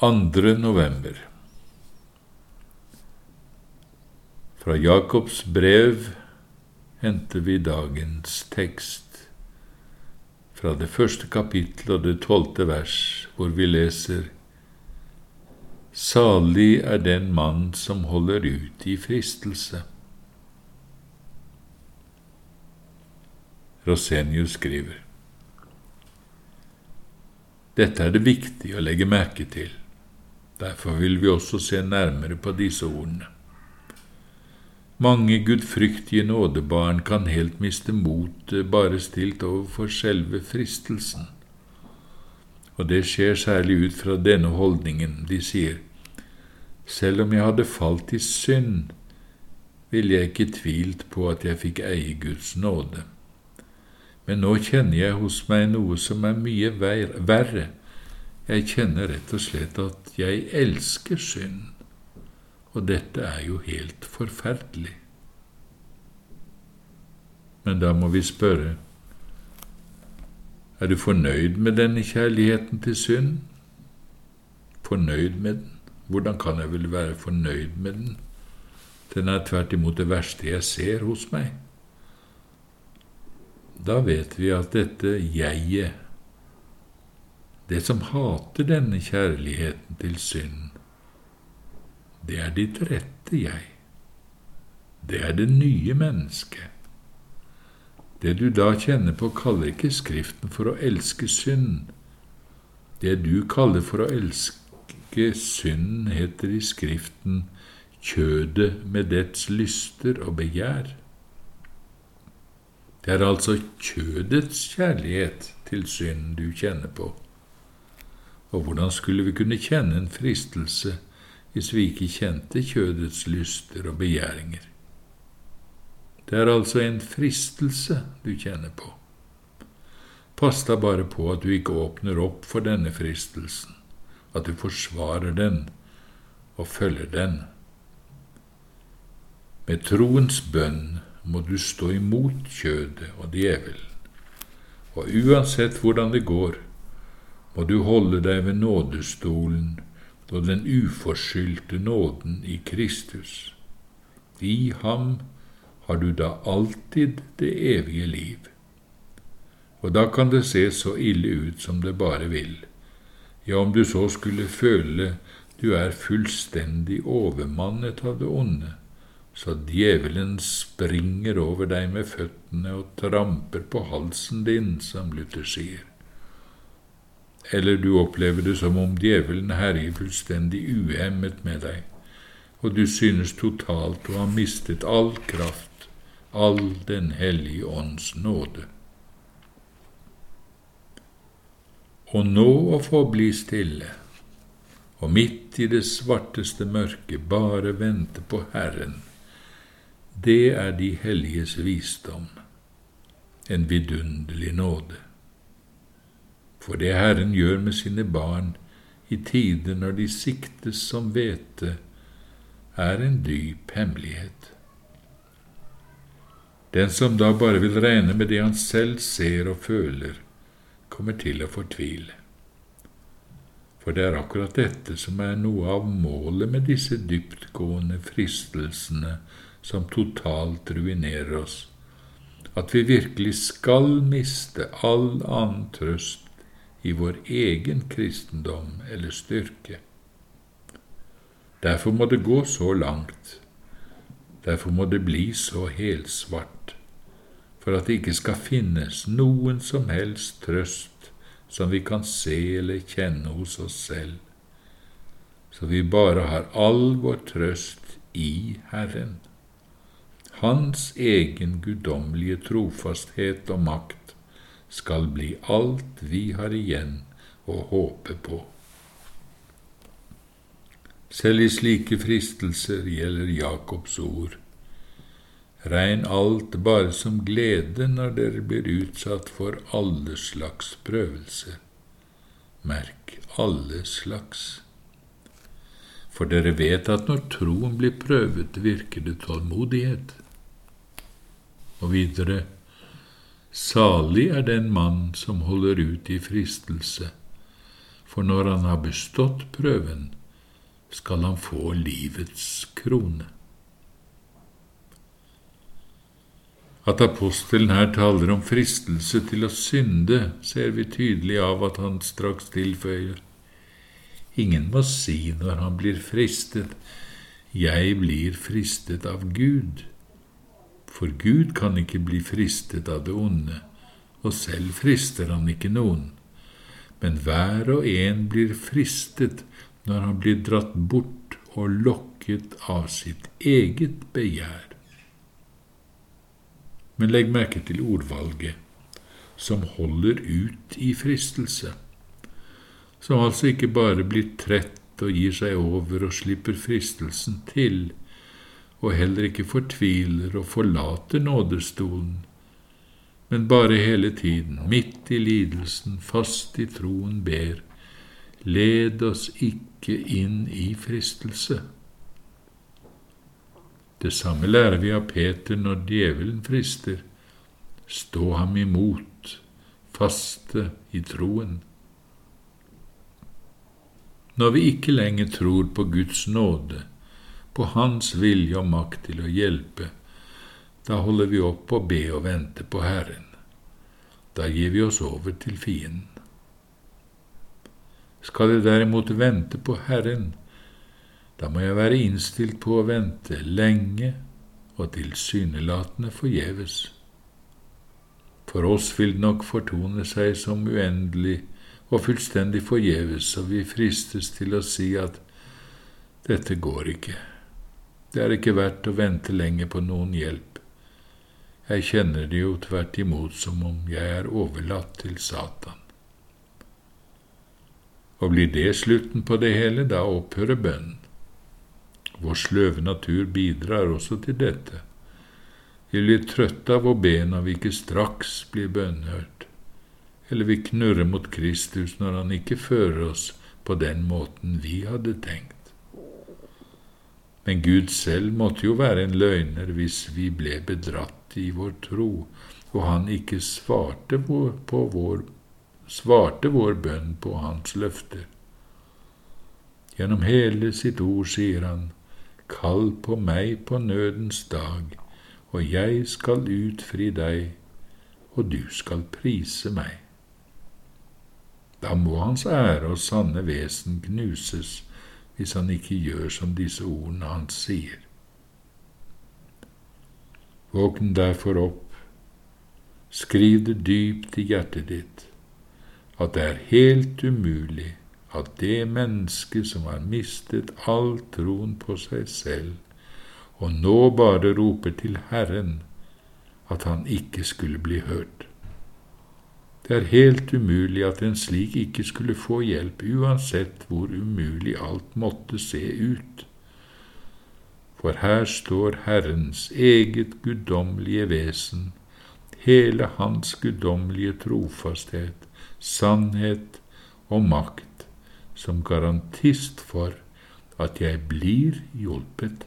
2. november Fra Jakobs brev henter vi dagens tekst fra det første kapittel og det tolvte vers, hvor vi leser Salig er den mann som holder ut i fristelse. Rosenius skriver Dette er det viktig å legge merke til. Derfor vil vi også se nærmere på disse ordene. Mange gudfryktige nådebarn kan helt miste motet bare stilt overfor selve fristelsen. Og det skjer særlig ut fra denne holdningen. De sier, selv om jeg hadde falt i synd, ville jeg ikke tvilt på at jeg fikk eie Guds nåde. Men nå kjenner jeg hos meg noe som er mye verre jeg kjenner rett og slett at jeg elsker synd, og dette er jo helt forferdelig. Men da må vi spørre, er du fornøyd med denne kjærligheten til synd? Fornøyd med den? Hvordan kan jeg vel være fornøyd med den? Den er tvert imot det verste jeg ser hos meg. Da vet vi at dette jeget det som hater denne kjærligheten til synd, det er ditt rette jeg. Det er det nye mennesket. Det du da kjenner på, kaller ikke Skriften for å elske synd. Det du kaller for å elske synden, heter i Skriften kjødet med dets lyster og begjær. Det er altså kjødets kjærlighet til synd du kjenner på. Og hvordan skulle vi kunne kjenne en fristelse hvis vi ikke kjente kjødets lyster og begjæringer? Det er altså en fristelse du kjenner på. Pass deg bare på at du ikke åpner opp for denne fristelsen, at du forsvarer den og følger den. Med troens bønn må du stå imot kjødet og djevelen, og uansett hvordan det går, må du holde deg ved nådestolen og den uforskyldte nåden i Kristus. I ham har du da alltid det evige liv. Og da kan det se så ille ut som det bare vil, ja, om du så skulle føle du er fullstendig overmannet av det onde, så djevelen springer over deg med føttene og tramper på halsen din, som Luther sier eller du opplever det som om djevelen herjer fullstendig uhemmet med deg, og du synes totalt å ha mistet all kraft, all Den hellige ånds nåde. Og nå å få bli stille, og midt i det svarteste mørket bare vente på Herren, det er de helliges visdom, en vidunderlig nåde for det Herren gjør med sine barn i tider når de siktes som hvete, er en dyp hemmelighet. Den som da bare vil regne med det han selv ser og føler, kommer til å fortvile. For det er akkurat dette som er noe av målet med disse dyptgående fristelsene som totalt ruinerer oss, at vi virkelig skal miste all annen trøst i vår egen kristendom eller styrke. Derfor må det gå så langt, derfor må det bli så helsvart, for at det ikke skal finnes noen som helst trøst som vi kan se eller kjenne hos oss selv, så vi bare har all vår trøst i Herren. Hans egen guddommelige trofasthet og makt skal bli alt vi har igjen å håpe på. Selv i slike fristelser gjelder Jakobs ord. Regn alt bare som glede når dere blir utsatt for alle slags prøvelser. Merk alle slags. For dere vet at når troen blir prøvet, virker det tålmodighet. Og videre Salig er den mann som holder ut i fristelse, for når han har bestått prøven, skal han få livets krone. At apostelen her taler om fristelse til å synde, ser vi tydelig av at han straks tilføyer. Ingen må si når han blir fristet, jeg blir fristet av Gud. For Gud kan ikke bli fristet av det onde, og selv frister han ikke noen. Men hver og en blir fristet når han blir dratt bort og lokket av sitt eget begjær. Men legg merke til ordvalget som holder ut i fristelse, som altså ikke bare blir trett og gir seg over og slipper fristelsen til, og heller ikke fortviler og forlater nådestolen, men bare hele tiden, midt i lidelsen, fast i troen, ber, led oss ikke inn i fristelse. Det samme lærer vi av Peter når djevelen frister. Stå ham imot, faste i troen. Når vi ikke lenger tror på Guds nåde, på Hans vilje og makt til å hjelpe, da holder vi opp å be og vente på Herren. Da gir vi oss over til fienden. Skal jeg derimot vente på Herren, da må jeg være innstilt på å vente lenge og tilsynelatende forgjeves. For oss vil det nok fortone seg som uendelig og fullstendig forgjeves, og vi fristes til å si at dette går ikke, det er ikke verdt å vente lenge på noen hjelp. Jeg kjenner det jo tvert imot som om jeg er overlatt til Satan. Og blir det slutten på det hele, da opphører bønnen. Vår sløve natur bidrar også til dette. Vi blir trøtte av å be når vi ikke straks blir bønnhørt, eller vi knurrer mot Kristus når han ikke fører oss på den måten vi hadde tenkt. Men Gud selv måtte jo være en løgner hvis vi ble bedratt i vår tro, og han ikke svarte på vår, svarte vår bønn på hans løfter. Gjennom hele sitt ord sier han, Kall på meg på nødens dag, og jeg skal utfri deg, og du skal prise meg. Da må hans ære og sanne vesen knuses hvis han ikke gjør som disse ordene hans sier. Våkn derfor opp, skriv det dypt i hjertet ditt at det er helt umulig at det mennesket som har mistet all troen på seg selv, og nå bare roper til Herren, at han ikke skulle bli hørt. Det er helt umulig at en slik ikke skulle få hjelp, uansett hvor umulig alt måtte se ut. For her står Herrens eget guddommelige vesen, hele Hans guddommelige trofasthet, sannhet og makt, som garantist for at jeg blir hjulpet